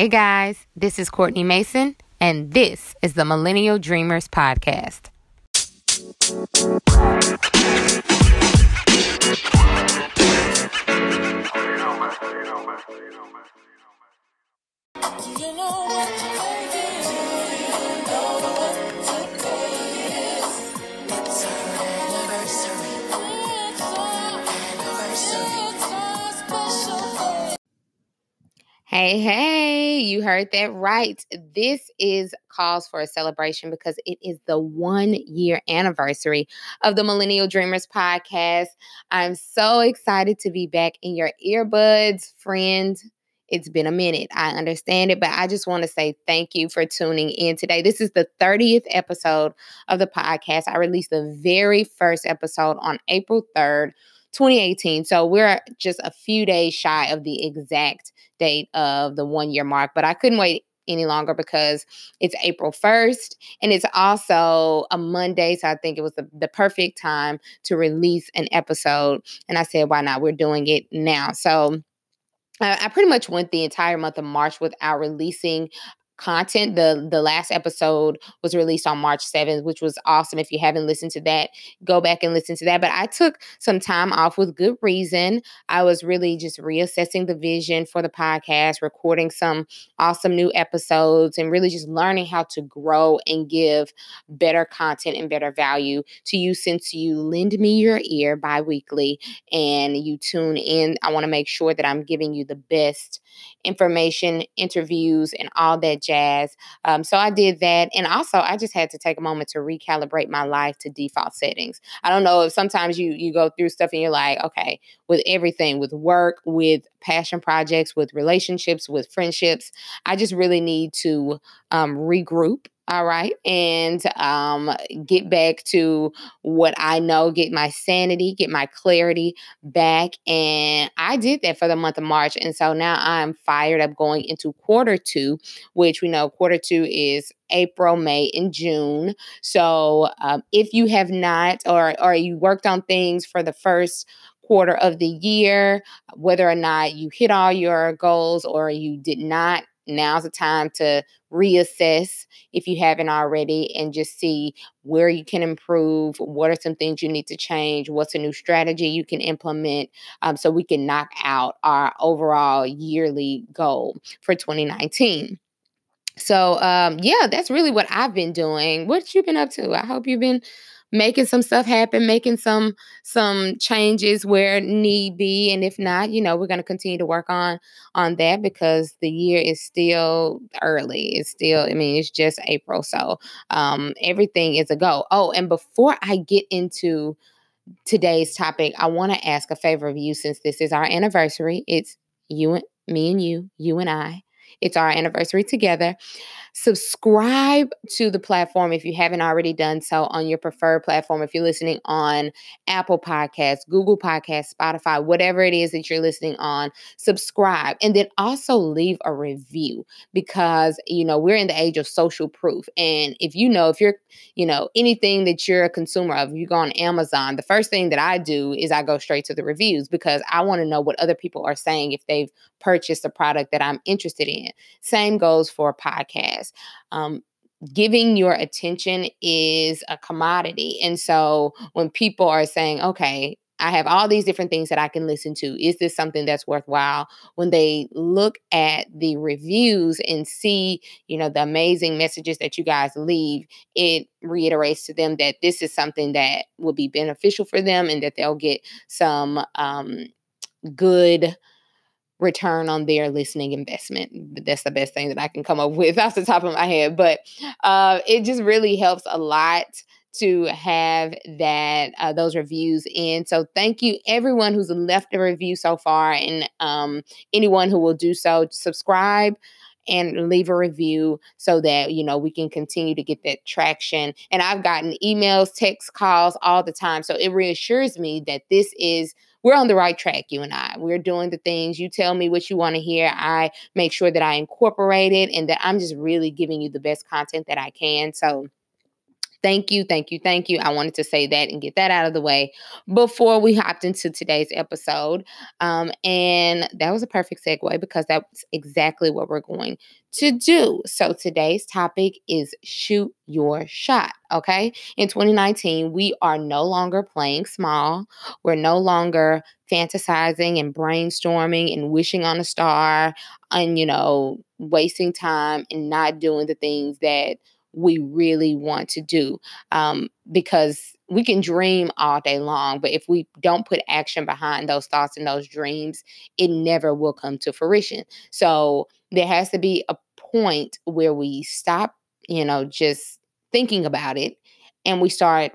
Hey guys, this is Kourtni Mason, and this is the Millennial Dreamers Podcast. You know Hey, hey, you heard that right. This is cause for a celebration because it is the one year anniversary of the Millennial Dreamers podcast. I'm so excited to be back in your earbuds, friend. It's been a minute. I understand it, but I just want to say thank you for tuning in today. This is the 30th episode of the podcast. I released the very first episode on April 3rd, 2018. So we're just a few days shy of the exact date of the one year mark, but I couldn't wait any longer because it's April 1st and it's also a Monday. So I think it was the, the perfect time to release an episode. And I said, why not? We're doing it now. So I I pretty much went the entire month of March without releasing content. The the last episode was released on March 7th, which was awesome. If you haven't listened to that, go back and listen to that. But I took some time off with good reason. I was really just reassessing the vision for the podcast, recording some awesome new episodes, and really just learning how to grow and give better content and better value to you since you lend me your ear bi-weekly and you tune in. I want to make sure that I'm giving you the best information, interviews, and all that jazz. Um, so I did that. And also, I just had to take a moment to recalibrate my life to default settings. I don't know if sometimes you you go through stuff and you're like, okay, with everything, with work, with passion projects, with relationships, with friendships, I just really need to um, regroup. All right. And um, get back to what I know, get my sanity, get my clarity back. And I did that for the month of March. And so now I'm fired up going into quarter two, which we know quarter two is April, May, and June. So um, if you have not, or or you worked on things for the first quarter of the year, whether or not you hit all your goals or you did not, now's the time to reassess if you haven't already and just see where you can improve. What are some things you need to change? What's a new strategy you can implement um, so we can knock out our overall yearly goal for 2019? So um yeah, that's really what I've been doing. What you been up to? I hope you've been making some stuff happen, making some some changes where need be and if not, you know, we're going to continue to work on on that because the year is still early. It's still I mean, it's just April, so um everything is a go. Oh, and before I get into today's topic, I want to ask a favor of you since this is our anniversary. It's you and me and you, you and I. It's our anniversary together. Subscribe to the platform if you haven't already done so on your preferred platform. If you're listening on Apple Podcasts, Google Podcasts, Spotify, whatever it is that you're listening on, subscribe and then also leave a review because, you know, we're in the age of social proof. And if you know, if you're, you know, anything that you're a consumer of, you go on Amazon, the first thing that I do is I go straight to the reviews because I want to know what other people are saying if they've purchased a product that I'm interested in. Same goes for podcasts. Um, giving your attention is a commodity. And so when people are saying, okay, I have all these different things that I can listen to. Is this something that's worthwhile? When they look at the reviews and see, you know, the amazing messages that you guys leave, it reiterates to them that this is something that will be beneficial for them and that they'll get some um, good return on their listening investment. That's the best thing that I can come up with off the top of my head. But uh, it just really helps a lot to have that uh, those reviews in. So thank you everyone who's left a review so far, and um, anyone who will do so. Subscribe and leave a review so that you know we can continue to get that traction and i've gotten emails text calls all the time so it reassures me that this is we're on the right track, you and I. We're doing the things. You tell me what you want to hear. I make sure that I incorporate it and that I'm just really giving you the best content that I can. So, Thank you, thank you, thank you. I wanted to say that and get that out of the way before we hopped into today's episode. Um, and that was a perfect segue because that's exactly what we're going to do. So today's topic is shoot your shot. Okay. In 2019, we are no longer playing small. We're no longer fantasizing and brainstorming and wishing on a star and, you know, wasting time and not doing the things that we really want to do um, because we can dream all day long but if we don't put action behind those thoughts and those dreams it never will come to fruition. So there has to be a point where we stop you know just thinking about it and we start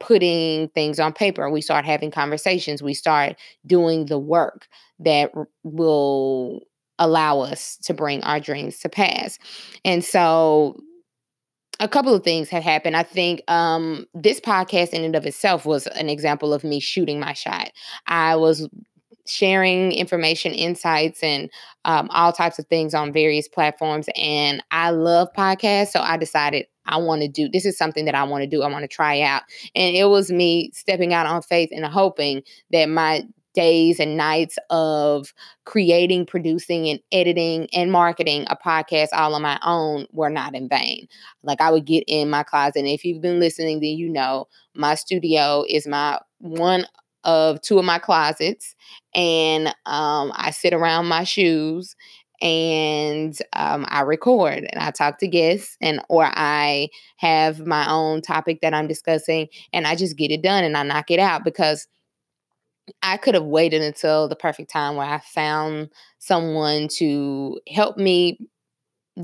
putting things on paper we start having conversations we start doing the work that will allow us to bring our dreams to pass. And so a couple of things have happened. I think um, this podcast in and of itself was an example of me shooting my shot. I was sharing information, insights, and um, all types of things on various platforms. And I love podcasts. So I decided I want to do this is something that I want to do. I want to try out. And it was me stepping out on faith and hoping that my days and nights of creating, producing, and editing and marketing a podcast all on my own were not in vain. Like I would get in my closet, and if you've been listening, then you know my studio is my one of two of my closets, and um, I sit around my shoes and um, I record and I talk to guests and or I have my own topic that I'm discussing and I just get it done and I knock it out because I could have waited until the perfect time where I found someone to help me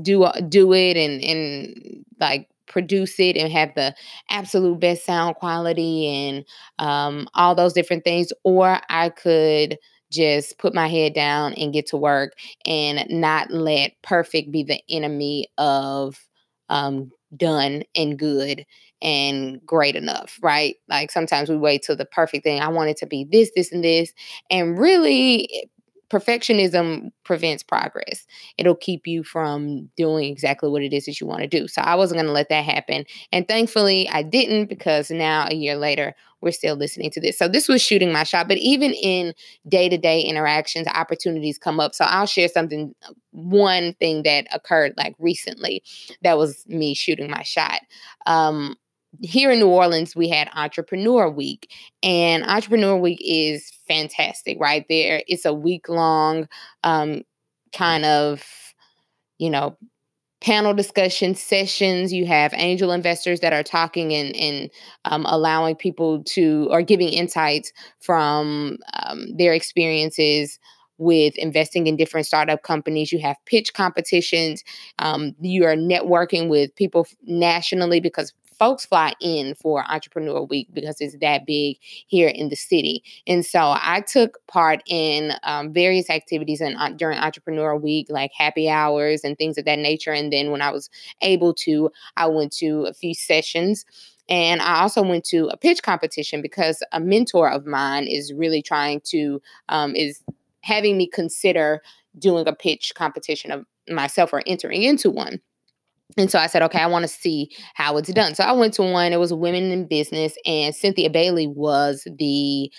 do uh, do it and and like produce it and have the absolute best sound quality and um, all those different things, or I could just put my head down and get to work and not let perfect be the enemy of um, done and good and great enough, right? Like sometimes we wait till the perfect thing. I want it to be this, this, and this. And really, eh, perfectionism prevents progress. It'll keep you from doing exactly what it is that you want to do. So I wasn't going to let that happen. And thankfully, I didn't because now, a year later, we're still listening to this. So this was shooting my shot. But even in day to day interactions, opportunities come up. So I'll share something, one thing that occurred like recently that was me shooting my shot. Um, here in New Orleans, we had Entrepreneur Week, and Entrepreneur Week is fantastic, right? There, it's a week long um, kind of, you know, panel discussion sessions. You have angel investors that are talking and, and um, allowing people to, or giving insights from um, their experiences with investing in different startup companies. You have pitch competitions. Um, you are networking with people nationally because folks fly in for Entrepreneur Week because it's that big here in the city. And so I took part in um, various activities and uh, during Entrepreneur Week, like happy hours and things of that nature. And then when I was able to, I went to a few sessions. And I also went to a pitch competition because a mentor of mine is really trying to, um, is having me consider doing a pitch competition of myself or entering into one. And so I said, okay, I want to see how it's done. So I went to one, it was Women in Business, and Cynthia Bailey was the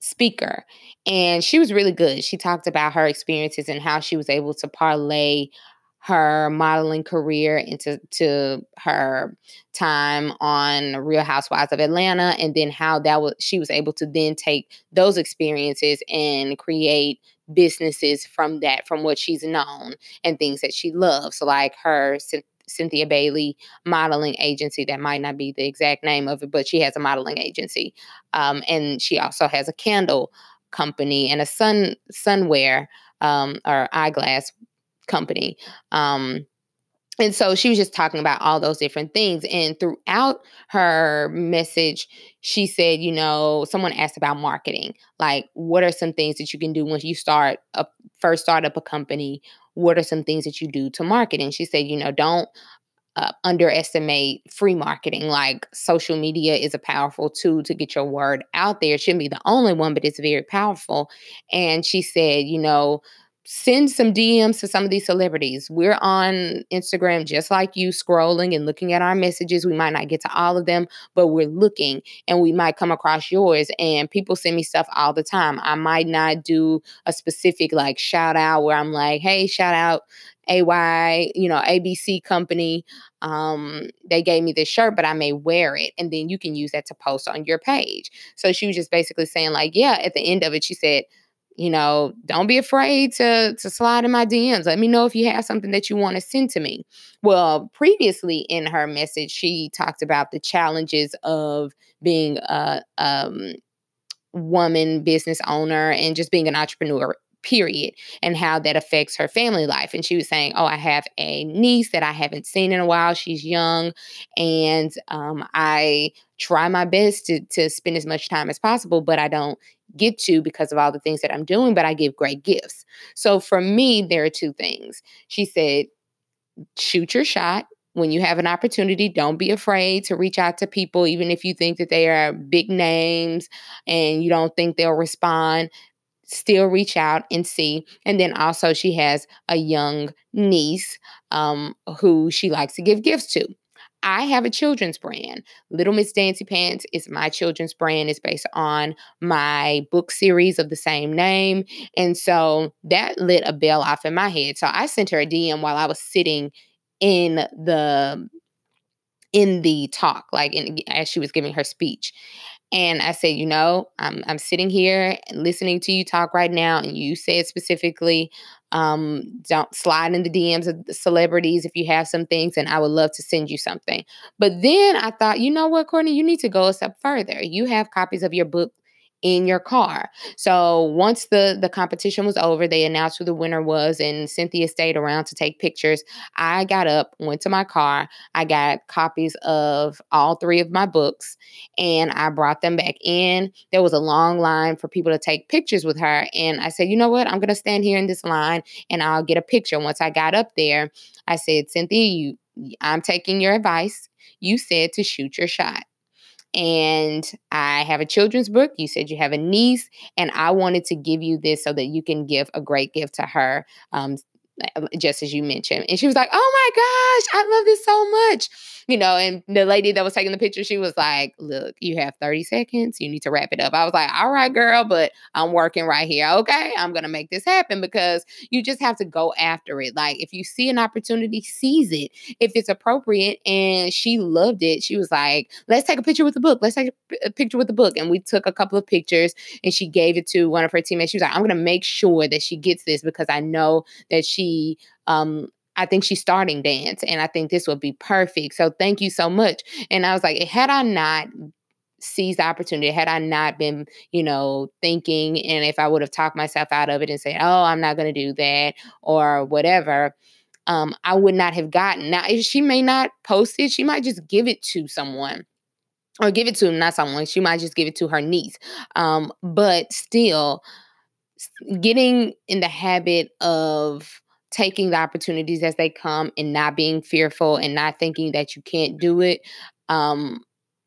speaker. And she was really good. She talked about her experiences and how she was able to parlay her modeling career into to her time on Real Housewives of Atlanta and then how that was she was able to then take those experiences and create businesses from that from what she's known and things that she loves so like her Cynthia Bailey modeling agency. That might not be the exact name of it, but she has a modeling agency. Um, and she also has a candle company and a sun sunwear um, or eyeglass company. Um, and so she was just talking about all those different things. And throughout her message, she said, you know, someone asked about marketing. Like, what are some things that you can do once you start a first start up a company? What are some things that you do to market? And she said, you know, don't uh, underestimate free marketing. Like social media is a powerful tool to get your word out there. It shouldn't be the only one, but it's very powerful. And she said, you know, send some DMs to some of these celebrities. We're on Instagram just like you, scrolling and looking at our messages. We might not get to all of them, but we're looking and we might come across yours. And people send me stuff all the time. I might not do a specific like shout out where I'm like, hey, shout out AY, you know, ABC company. Um, they gave me this shirt, but I may wear it. And then you can use that to post on your page. So she was just basically saying, like, yeah, at the end of it, she said, you know, don't be afraid to to slide in my DMs. Let me know if you have something that you want to send to me. Well, previously in her message, she talked about the challenges of being a um, woman business owner and just being an entrepreneur period and how that affects her family life. And she was saying oh i have a niece that i haven't seen in a while. She's young and um, i try my best to, to spend as much time as possible but i don't get to because of all the things that i'm doing but i give great gifts. So for me there are two things. She said shoot your shot. When you have an opportunity, don't be afraid to reach out to people, even if you think that they are big names and you don't think they'll respond still reach out and see. And then also, she has a young niece um, who she likes to give gifts to. I have a children's brand. Little Miss Dancy Pants is my children's brand. It's based on my book series of the same name. And so that lit a bell off in my head. So I sent her a DM while I was sitting in the in the talk, like in, as she was giving her speech. And I said, you know, I'm I'm sitting here listening to you talk right now, and you said specifically, um, don't slide in the DMs of celebrities if you have some things, and I would love to send you something. But then I thought, you know what, Kourtni, you need to go a step further. You have copies of your book in your car. So once the the competition was over, they announced who the winner was and Cynthia stayed around to take pictures. I got up, went to my car, I got copies of all three of my books and I brought them back in. There was a long line for people to take pictures with her and I said, "You know what? I'm going to stand here in this line and I'll get a picture." Once I got up there, I said, "Cynthia, you I'm taking your advice. You said to shoot your shot and I have a children's book. You said you have a niece, and I wanted to give you this so that you can give a great gift to her. Um, just as you mentioned. And she was like, Oh my gosh, I love this so much you know, and the lady that was taking the picture, she was like, Look, you have 30 seconds. You need to wrap it up. I was like, All right, girl, but I'm working right here. Okay. I'm going to make this happen because you just have to go after it. Like, if you see an opportunity, seize it if it's appropriate. And she loved it. She was like, Let's take a picture with the book. Let's take a picture with the book. And we took a couple of pictures and she gave it to one of her teammates. She was like, I'm going to make sure that she gets this because I know that she um I think she's starting dance and I think this would be perfect. So thank you so much. And I was like, had I not seized the opportunity, had I not been, you know, thinking and if I would have talked myself out of it and said, oh, I'm not going to do that or whatever, um, I would not have gotten. Now, if she may not post it, she might just give it to someone or give it to not someone, she might just give it to her niece. Um, but still, getting in the habit of taking the opportunities as they come and not being fearful and not thinking that you can't do it um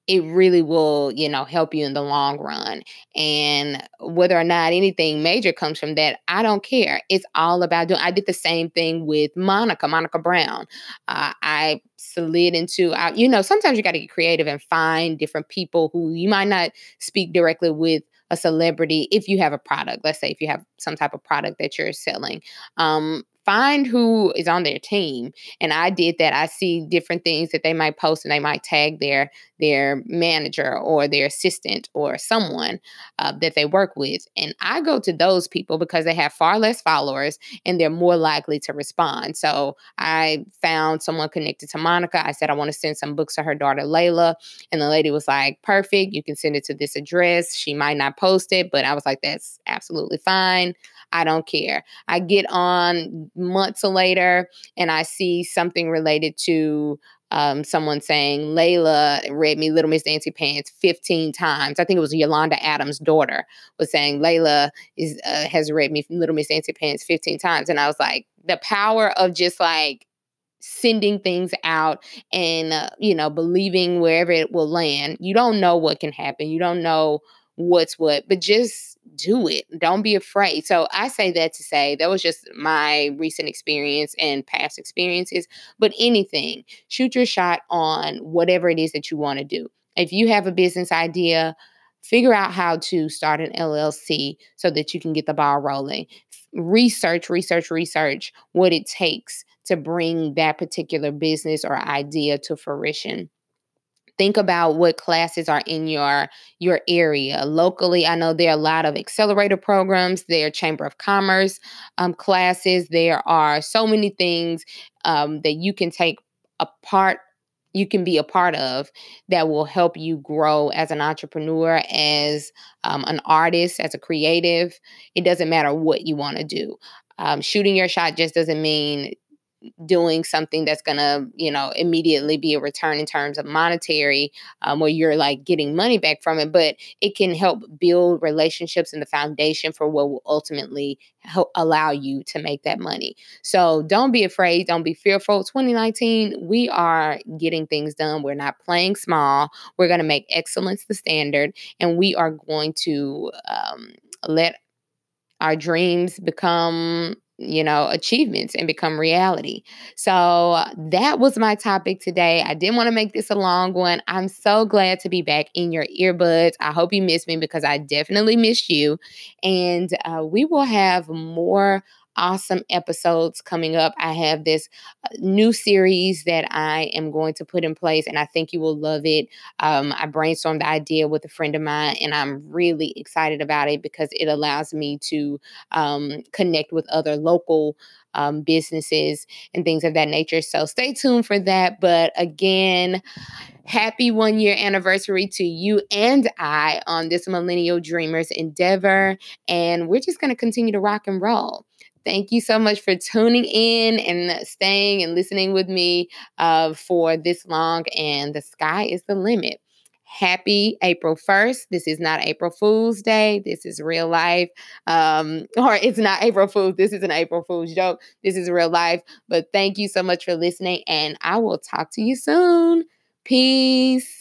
it really will you know help you in the long run. And whether or not anything major comes from that i don't care. It's all about doing i did the same thing with monica monica brown. Uh, i slid into uh, you know sometimes you got to get creative and find different people who you might not speak directly with a celebrity if you have a product let's say if you have some type of product that you're selling. Um, find who is on their team and i did that. I see different things that they might post and they might tag their their manager or their assistant or someone uh, that they work with and i go to those people because they have far less followers and they're more likely to respond so i found someone connected to monica i said i want to send some books to her daughter layla and the lady was like perfect you can send it to this address she might not post it but i was like that's absolutely fine I don't care. I get on months later and I see something related to um, someone saying Layla read me Little Miss Dancy Pants 15 times. I think it was Yolanda Adams' daughter was saying Layla is uh, has read me Little Miss Dancy Pants 15 times, and I was like, the power of just like sending things out and uh, you know believing wherever it will land. You don't know what can happen. You don't know what's what, but just do it. Don't be afraid. So I say that to say that was just my recent experience and past experiences. But anything, shoot your shot on whatever it is that you want to do. If you have a business idea, figure out how to start an LLC so that you can get the ball rolling. Research, research, research what it takes to bring that particular business or idea to fruition think about what classes are in your your area. Locally i know there are a lot of accelerator programs there are chamber of commerce um, classes there are so many things um, that you can take a part you can be a part of that will help you grow as an entrepreneur as um, an artist as a creative. It doesn't matter what you want to do. Um, shooting your shot just doesn't mean doing something that's going to you know immediately be a return in terms of monetary um, where you're like getting money back from it but it can help build relationships and the foundation for what will ultimately help allow you to make that money. So don't be afraid don't be fearful. 2019 we are getting things done. We're not playing small. We're going to make excellence the standard and we are going to um, let our dreams become you know, achievements and become reality. So that was my topic today. I didn't want to make this a long one. I'm so glad to be back in your earbuds. I hope you missed me because I definitely missed you. And uh, we will have more awesome episodes coming up. I have this uh, new series that I am going to put in place, and I think you will love it. Um, I brainstormed the idea with a friend of mine, and I'm really excited about it because it allows me to um, connect with other local. Um, businesses and things of that nature. So stay tuned for that. But again, happy one year anniversary to you and I on this Millennial Dreamers endeavor. And we're just going to continue to rock and roll. Thank you so much for tuning in and staying and listening with me uh, for this long. And the sky is the limit. Happy April 1st. This is not April Fool's Day. This is real life. Um, or it's not April Fool's. This is an April Fool's joke. This is real life. But thank you so much for listening. And I will talk to you soon. Peace.